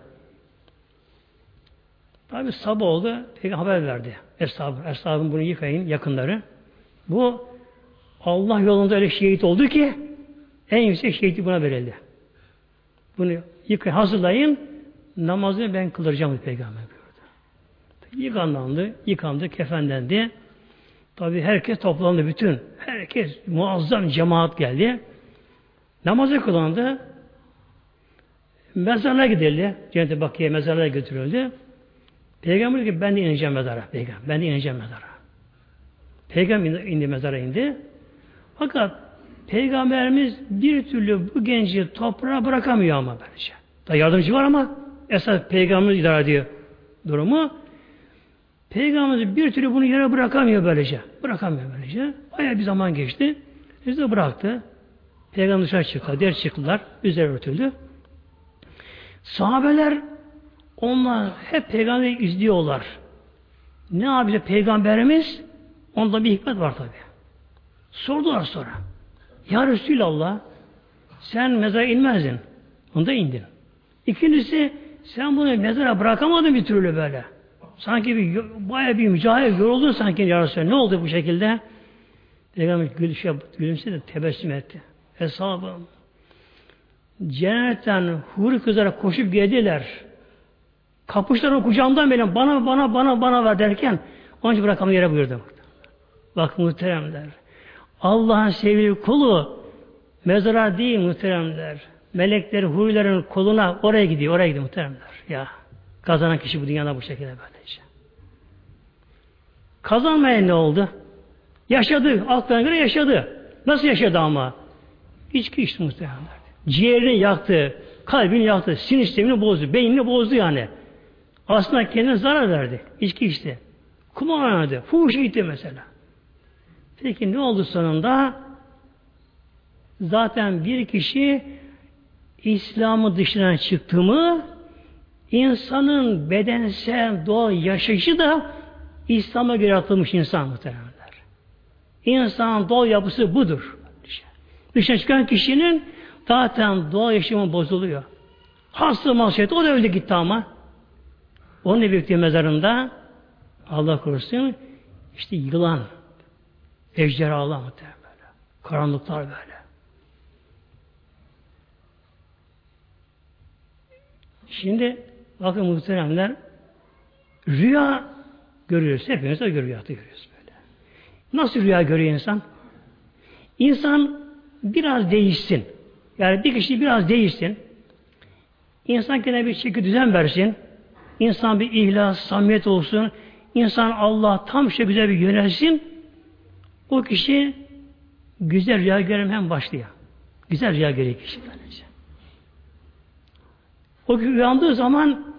Tabi sabah oldu, peygamber haber verdi. Eshab, eshabın bunu yıkayın, yakınları. Bu Allah yolunda öyle şehit oldu ki en yüksek şehiti buna verildi. Bunu yıkayın, hazırlayın, namazını ben kılacağım peygamber buyurdu. Yıkanlandı, yıkandı, kefenlendi. Tabi herkes toplandı bütün. Herkes muazzam cemaat geldi. Namazı kılandı. Mezarına gidildi. Cennet-i Bakı'ya mezarına götürüldü. Peygamber dedi ki ben de ineceğim mezara. Peygamber. Ben de ineceğim mezara. Peygamber indi mezara indi. Fakat Peygamberimiz bir türlü bu genci toprağa bırakamıyor ama bence. Da yardımcı var ama esas Peygamberimiz idare ediyor durumu. Peygamberimiz bir türlü bunu yere bırakamıyor böylece. Bırakamıyor böylece. Bayağı bir zaman geçti. Bizi bıraktı. Peygamber dışarı çıktı. Der çıktılar. Üzeri örtüldü. Sahabeler onlar hep peygamberi izliyorlar. Ne yapacak peygamberimiz? Onda bir hikmet var tabi. Sordular sonra. Ya Resulallah sen mezara inmezdin. Onda indin. İkincisi sen bunu mezara bırakamadın bir türlü böyle. Sanki bir bayağı bir mücahit yoruldun sanki ya Resulallah. Ne oldu bu şekilde? Peygamber gülüşe, gülümsedi de tebessüm etti. Hesabım. Cennetten huri kızlara koşup geldiler. Kapıştılar o kucağımdan benim bana bana bana bana ver derken onun için bırakamı yere buyurdu. Bak muhteremler. Allah'ın sevgili kulu mezara değil muhteremler. Melekler, hurilerin koluna oraya gidiyor, oraya gidiyor muhteremler. Ya kazanan kişi bu dünyada bu şekilde böylece. Kazanmayan ne oldu? Yaşadı, altlarına göre yaşadı. Nasıl yaşadı ama? İçki içti muhteremler. Ciğerini yaktı, kalbini yaktı, sinir sistemini bozdu, beynini bozdu yani. Aslında kendine zarar verdi. İçki içti. Kumar oynadı. Fuhuş gitti mesela. Peki ne oldu sonunda? Zaten bir kişi İslam'ı dışına çıktı mı insanın bedensel doğal yaşayışı da İslam'a göre atılmış insan muhtemelenler. İnsanın doğal yapısı budur. Dışına çıkan kişinin zaten doğal yaşamı bozuluyor. Hasta masiyet o da öldü gitti ama. Onun birlikte mezarında Allah korusun işte yılan, ejderhalar muhtemelen böyle. Karanlıklar böyle. Şimdi bakın muhteremler rüya görüyoruz. Hepimiz de görüyor, görüyoruz böyle. Nasıl rüya görüyor insan? İnsan biraz değişsin. Yani bir kişi biraz değişsin. İnsan kendine bir şekilde düzen versin. İnsan bir ihlas, samimiyet olsun. İnsan Allah tam şey güzel bir yönelsin. O kişi güzel rüya görmem başlıyor. Güzel rüya görüyor kişi böylece. O uyandığı zaman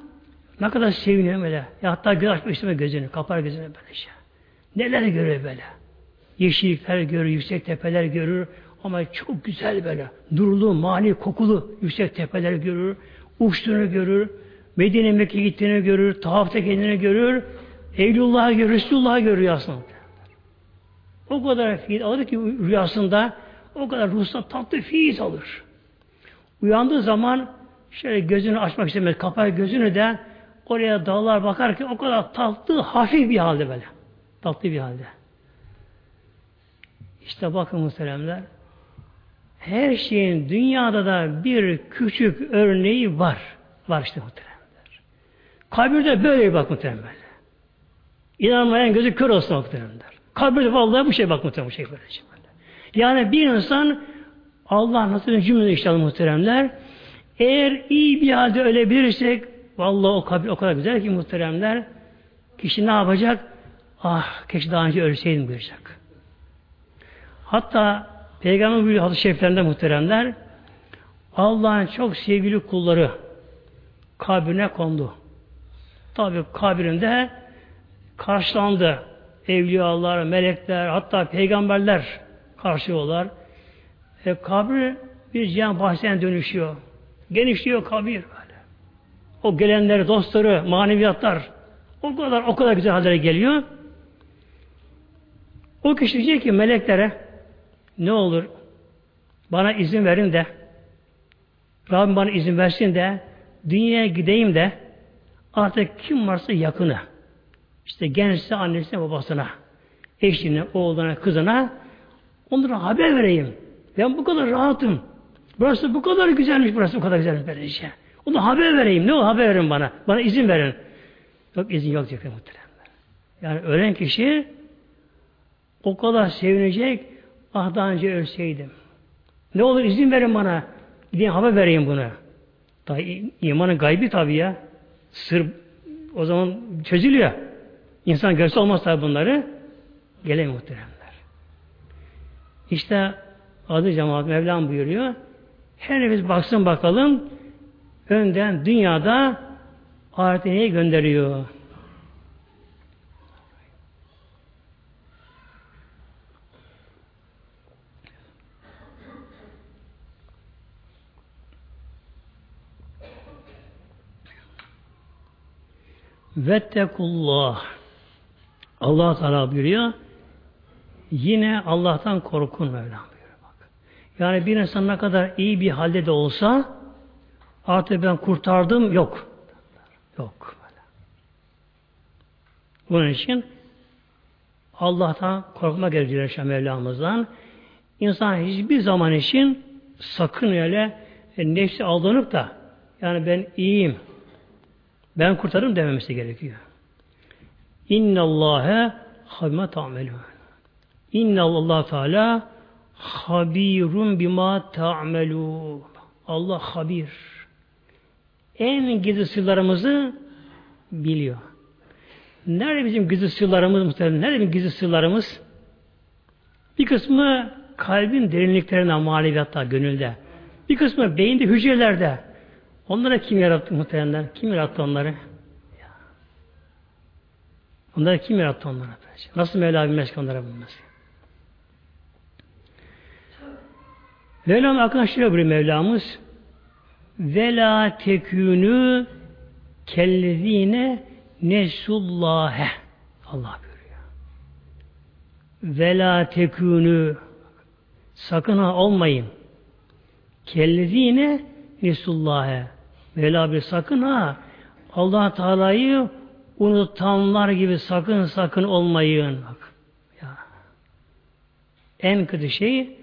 ne kadar seviniyor böyle. Ya hatta göz açmak istemiyor gözünü. Kapar gözünü böylece. Neler görüyor böyle. Yeşillikler görür, yüksek tepeler görür. Ama çok güzel böyle. Nurlu, mani, kokulu yüksek tepeler görür. Uçtuğunu görür. Medine Mekke gittiğini görür. Tavafta kendini görür. Evlullah'ı görür. Resulullah'ı görüyor aslında. O kadar fiil alır ki rüyasında o kadar ruhsal tatlı fiil alır. Uyandığı zaman şöyle gözünü açmak istemez. Kapar gözünü de oraya dağlar bakar ki o kadar tatlı, hafif bir halde böyle. Tatlı bir halde. İşte bakın muhteremler. Her şeyin dünyada da bir küçük örneği var. Var işte muhteremler. Kabirde böyle bak muhteremler. İnanmayan gözü kör olsun muhteremler. Kabirde vallahi bu şey bak muhterem bu şey böyle. Yani bir insan Allah nasıl cümle işte muhteremler eğer iyi bir halde ölebilirsek vallahi o kabir o kadar güzel ki muhteremler kişi ne yapacak? Ah keşke daha önce ölseydim buyuracak. Hatta Peygamber buyuruyor hadis-i şeriflerinde muhteremler Allah'ın çok sevgili kulları kabrine kondu. Tabi kabrinde karşılandı. Evliyalar, melekler, hatta peygamberler karşılıyorlar. E, kabri bir cihan bahçesine dönüşüyor. Genişliyor kabir böyle. O gelenler, dostları, maneviyatlar o kadar o kadar güzel hallere geliyor. O kişi diyecek ki meleklere ne olur bana izin verin de Rabbim bana izin versin de dünyaya gideyim de artık kim varsa yakını işte gençse annesine babasına eşine, oğluna, kızına onlara haber vereyim. Ben bu kadar rahatım. Burası bu kadar güzelmiş, burası bu kadar güzelmiş böylece. Ona haber vereyim. Ne o haber verin bana. Bana izin verin. Yok izin yok diyecek muhtemelen. Yani ölen kişi o kadar sevinecek ah daha önce ölseydim. Ne olur izin verin bana. Gidin haber vereyim bunu. Daha imanın gaybi tabii ya. Sır o zaman çözülüyor. İnsan görse olmaz tabi bunları. Gelemiyor muhteremler. İşte adı cemaat Mevlam buyuruyor. Her nefis baksın bakalım önden dünyada ahirete neyi gönderiyor? Vettekullah. Allah Teala buyuruyor. Yine Allah'tan korkun Mevlam buyuruyor. Bak. Yani bir insan ne kadar iyi bir halde de olsa artık ben kurtardım yok. Yok. Bunun için Allah'tan korkma gerekiyor Şah Mevlamızdan. İnsan hiçbir zaman için sakın öyle e, nefsi aldanıp da yani ben iyiyim, ben kurtarım dememesi gerekiyor. İnnallâhe habime ta'melûn. İnnallâh Teala habirun bima ta'melûn. Allah habir. En gizli sırlarımızı biliyor. Nerede bizim gizli sırlarımız muhtemelen? Nerede bizim gizli sırlarımız? Bir kısmı kalbin derinliklerinde, maneviyatta, gönülde. Bir kısmı beyinde, hücrelerde. Onlara kim yarattı muhtemelen? Kim yarattı onları? Onları kim yarattı onlara? Nasıl Mevla bilmez ki onlara bulmaz? Mevlam aklına şöyle buyuruyor Mevlamız ve la tekünü kellezine nesullâhe Allah buyuruyor. Ve la tekünü sakın ha olmayın. Kellezine nesullâhe Mevla bir sakın ha Allah Teala'yı unutanlar gibi sakın sakın olmayın. Bak. Ya. En kötü şey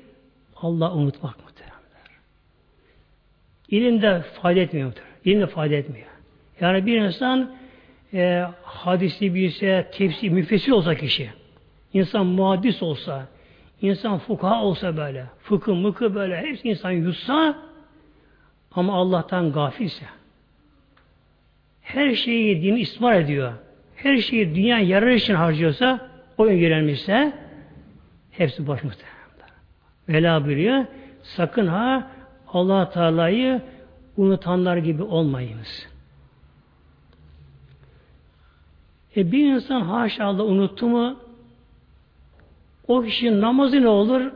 Allah unutmak muhteremler. İlim de fayda etmiyor muhterem. İlim de fayda etmiyor. Yani bir insan e, hadisi bilse, tefsir, müfessir olsa kişi, insan muhaddis olsa, insan fukaha olsa böyle, fıkıh mıkı böyle, hepsi insan yutsa ama Allah'tan gafilse, her şeyi din ismar ediyor, her şeyi dünya yarar için harcıyorsa, o yönelmişse, hepsi boş muhtemelen. Vela buyuruyor, sakın ha allah Teala'yı unutanlar gibi olmayınız. E bir insan haşa Allah unuttu mu o kişinin namazı ne olur?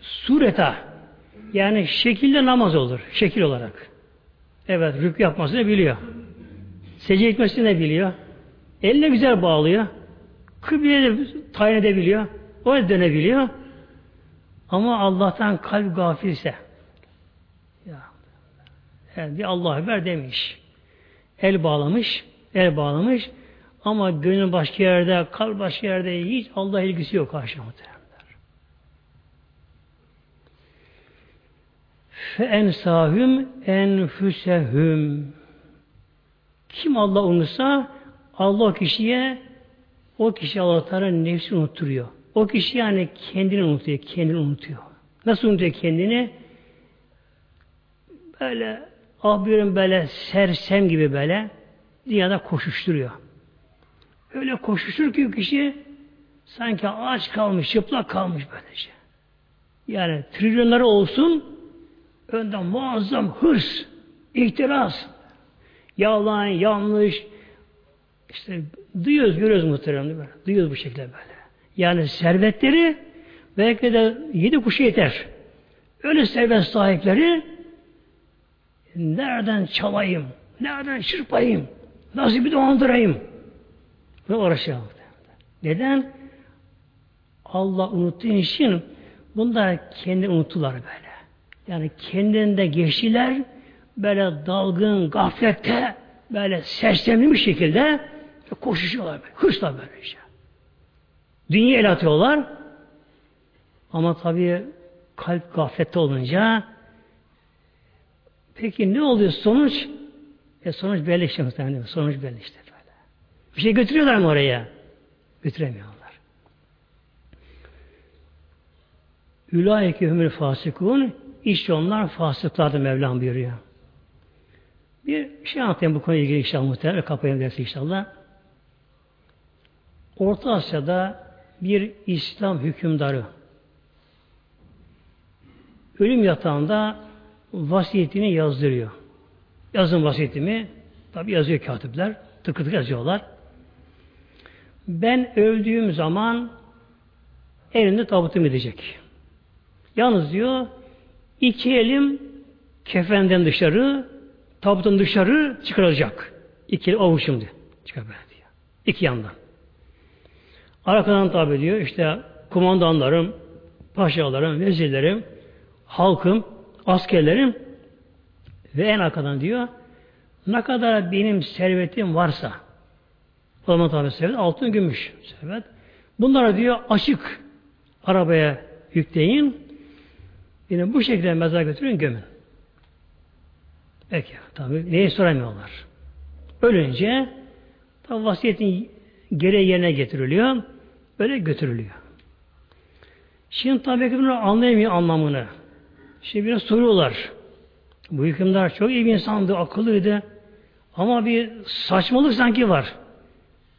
Sureta yani şekilde namaz olur. Şekil olarak. Evet rükü yapmasını biliyor. Secde etmesini biliyor. Eline güzel bağlıyor. Kıbleye de tayin edebiliyor. O dönebiliyor. Ama Allah'tan kalp gafilse ya, Yani bir Allah Ekber demiş. El bağlamış, el bağlamış ama gönül başka yerde, kalp başka yerde hiç Allah ilgisi yok karşı muhteremler. Fe ensahüm enfüsehüm kim Allah unutsa Allah o kişiye o kişi Allah Teala nefsi unutturuyor. O kişi yani kendini unutuyor, kendini unutuyor. Nasıl unutuyor kendini? Böyle ahbirin böyle sersem gibi böyle dünyada koşuşturuyor. Öyle koşuştur ki kişi sanki ağaç kalmış, çıplak kalmış böylece. Yani trilyonları olsun önden muazzam hırs, ihtiras, yalan, yanlış, işte duyuyoruz, görüyoruz muhterem böyle. Duyuyoruz bu şekilde böyle. Yani servetleri belki de yedi kuşu yeter. Öyle servet sahipleri nereden çalayım, nereden çırpayım, nasıl bir dolandırayım ve uğraşıyor. Neden? Allah unuttuğu için bunlar kendi unuttular böyle. Yani kendinde geçtiler böyle dalgın, gaflette böyle sersemli bir şekilde koşuşuyorlar böyle. Hırsla böyle işte. Dünya el atıyorlar. Ama tabii kalp gaflette olunca peki ne oluyor sonuç? E sonuç belli işte muhtemelen. Sonuç belli işte böyle. Bir şey götürüyorlar mı oraya? Götüremiyorlar. Ülaike hümül fasikun işte onlar fasıklardır Mevlam buyuruyor. Bir şey anlatayım bu konuyla ilgili inşallah muhtemelen kapayalım dersi inşallah. Orta Asya'da bir İslam hükümdarı ölüm yatağında vasiyetini yazdırıyor. Yazın vasiyetimi tabi yazıyor katipler. Tıkı tıkı yazıyorlar. Ben öldüğüm zaman elinde tabutum edecek. Yalnız diyor iki elim kefenden dışarı tabutun dışarı çıkarılacak. İki avuçum diyor. Çıkar diyor. İki yandan. Arkadan tabi diyor işte kumandanlarım, paşalarım, vezirlerim, halkım, askerlerim ve en arkadan diyor ne kadar benim servetim varsa o zaman tabi servet altın gümüş servet. Bunları diyor açık arabaya yükleyin. Yine bu şekilde mezar götürün gömün. Peki tabi neyi soramıyorlar. Ölünce tabi vasiyetin gereği yerine getiriliyor. Böyle götürülüyor. Şimdi tabi ki bunu anlayamıyor anlamını. Şimdi biraz soruyorlar. Bu hükümdar çok iyi bir insandı, akıllıydı. Ama bir saçmalık sanki var.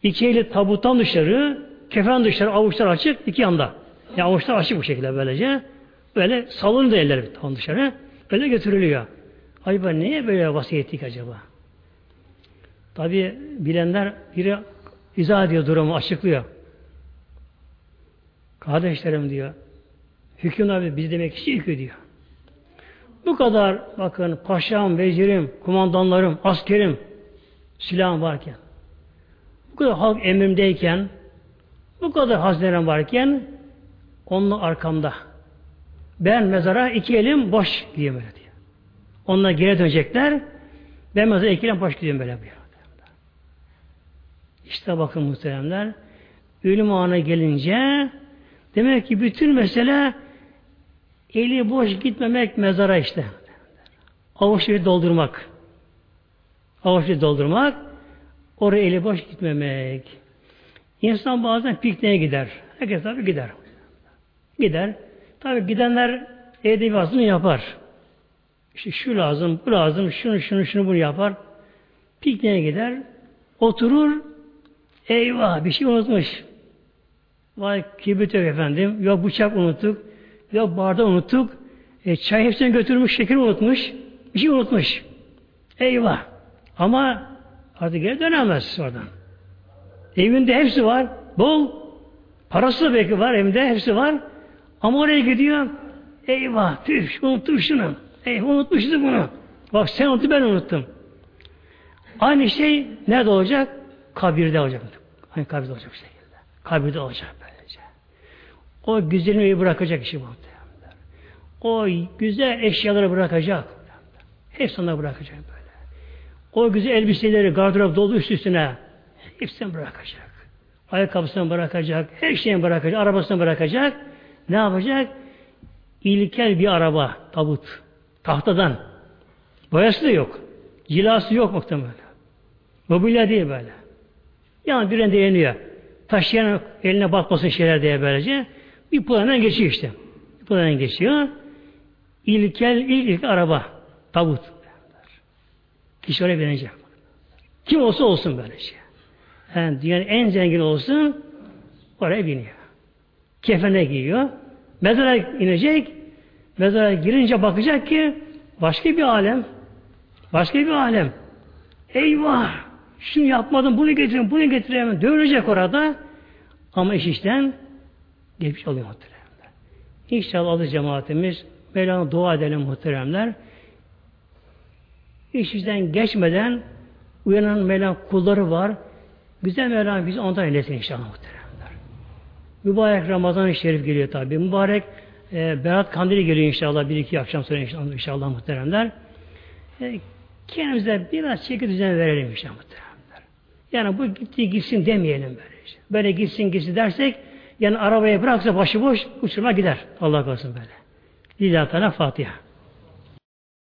İki eli tabuttan dışarı, kefen dışarı, avuçlar açık, iki yanda. Yani avuçlar açık bu şekilde böylece. Böyle salındı eller tam dışarı. Böyle götürülüyor. Acaba niye böyle vasiyet ettik acaba? Tabi bilenler biri izah ediyor durumu, açıklıyor. Kardeşlerim diyor, hükümdar biz demek ki hükü diyor. Bu kadar bakın paşam, vezirim, kumandanlarım, askerim, silahım varken, bu kadar halk emrimdeyken, bu kadar hazinerim varken, onun arkamda. Ben mezara iki elim boş diyeyim böyle diyor. Onlar geri dönecekler. Ben mezara iki elim boş gidiyorum böyle. İşte bakın muhteremler, ölüm anı gelince Demek ki bütün mesele eli boş gitmemek mezara işte. Avuçları doldurmak. Avuçları doldurmak oraya eli boş gitmemek. İnsan bazen pikniğe gider. Herkes tabi gider. Gider. Tabi gidenler bir yapar. İşte şu lazım, bu lazım, şunu, şunu, şunu bunu yapar. Pikniğe gider. Oturur. Eyvah bir şey unutmuş. Vay kibrit yok efendim. Yok bıçak unuttuk. Yok bardağı unuttuk. E, çay hepsini götürmüş, şeker unutmuş. Bir şey unutmuş. Eyvah. Ama artık geri dönemez oradan. Evinde hepsi var. Bol. Parası da belki var evinde. Hepsi var. Ama oraya gidiyor. Eyvah. Tüh. Unuttum şunu. Eyvah unutmuştu bunu. Bak sen unuttu ben unuttum. Aynı şey nerede olacak? Kabirde olacak. Aynı kabirde olacak şekilde. Kabirde olacak. O güzelliği bırakacak işi muhtemelen. O güzel eşyaları bırakacak. Hepsi ona bırakacak böyle. O güzel elbiseleri gardırop dolu üst üstüne hepsini bırakacak. Ayakkabısını bırakacak, her şeyini bırakacak, arabasını bırakacak. Ne yapacak? İlkel bir araba, tabut. Tahtadan. Boyası da yok. Cilası yok muhtemelen. Mobilya değil böyle. Yani bir birine iniyor. Taşıyan eline batmasın şeyler diye böylece. Bir plandan geçiyor işte. Bir plandan geçiyor. İlkel ilk, ilk araba. Tabut. Kişi oraya binecek. Kim olsa olsun böylece. Yani dünyanın en zengin olsun oraya biniyor. Kefene giyiyor. Mezara inecek. Mezara girince bakacak ki başka bir alem. Başka bir alem. Eyvah! Şunu yapmadım, bunu getireyim, bunu getireyim. Dövülecek orada. Ama iş işten geçmiş oluyor muhteremler. İnşallah adı cemaatimiz Mevlana dua edelim muhteremler. İş işten geçmeden uyanan Mevlana kulları var. Güzel Mevlana bizi ondan eylesin inşallah muhteremler. Mübarek Ramazan-ı Şerif geliyor tabi. Mübarek e, Berat Kandili geliyor inşallah. Bir iki akşam sonra inşallah, inşallah muhteremler. E, kendimize biraz çeki düzen verelim inşallah muhteremler. Yani bu gitti gitsin demeyelim böyle. Böyle gitsin gitsin dersek yani arabaya bıraksa başıboş uçurma gider. Allah korusun böyle. Lillahi Teala Fatiha.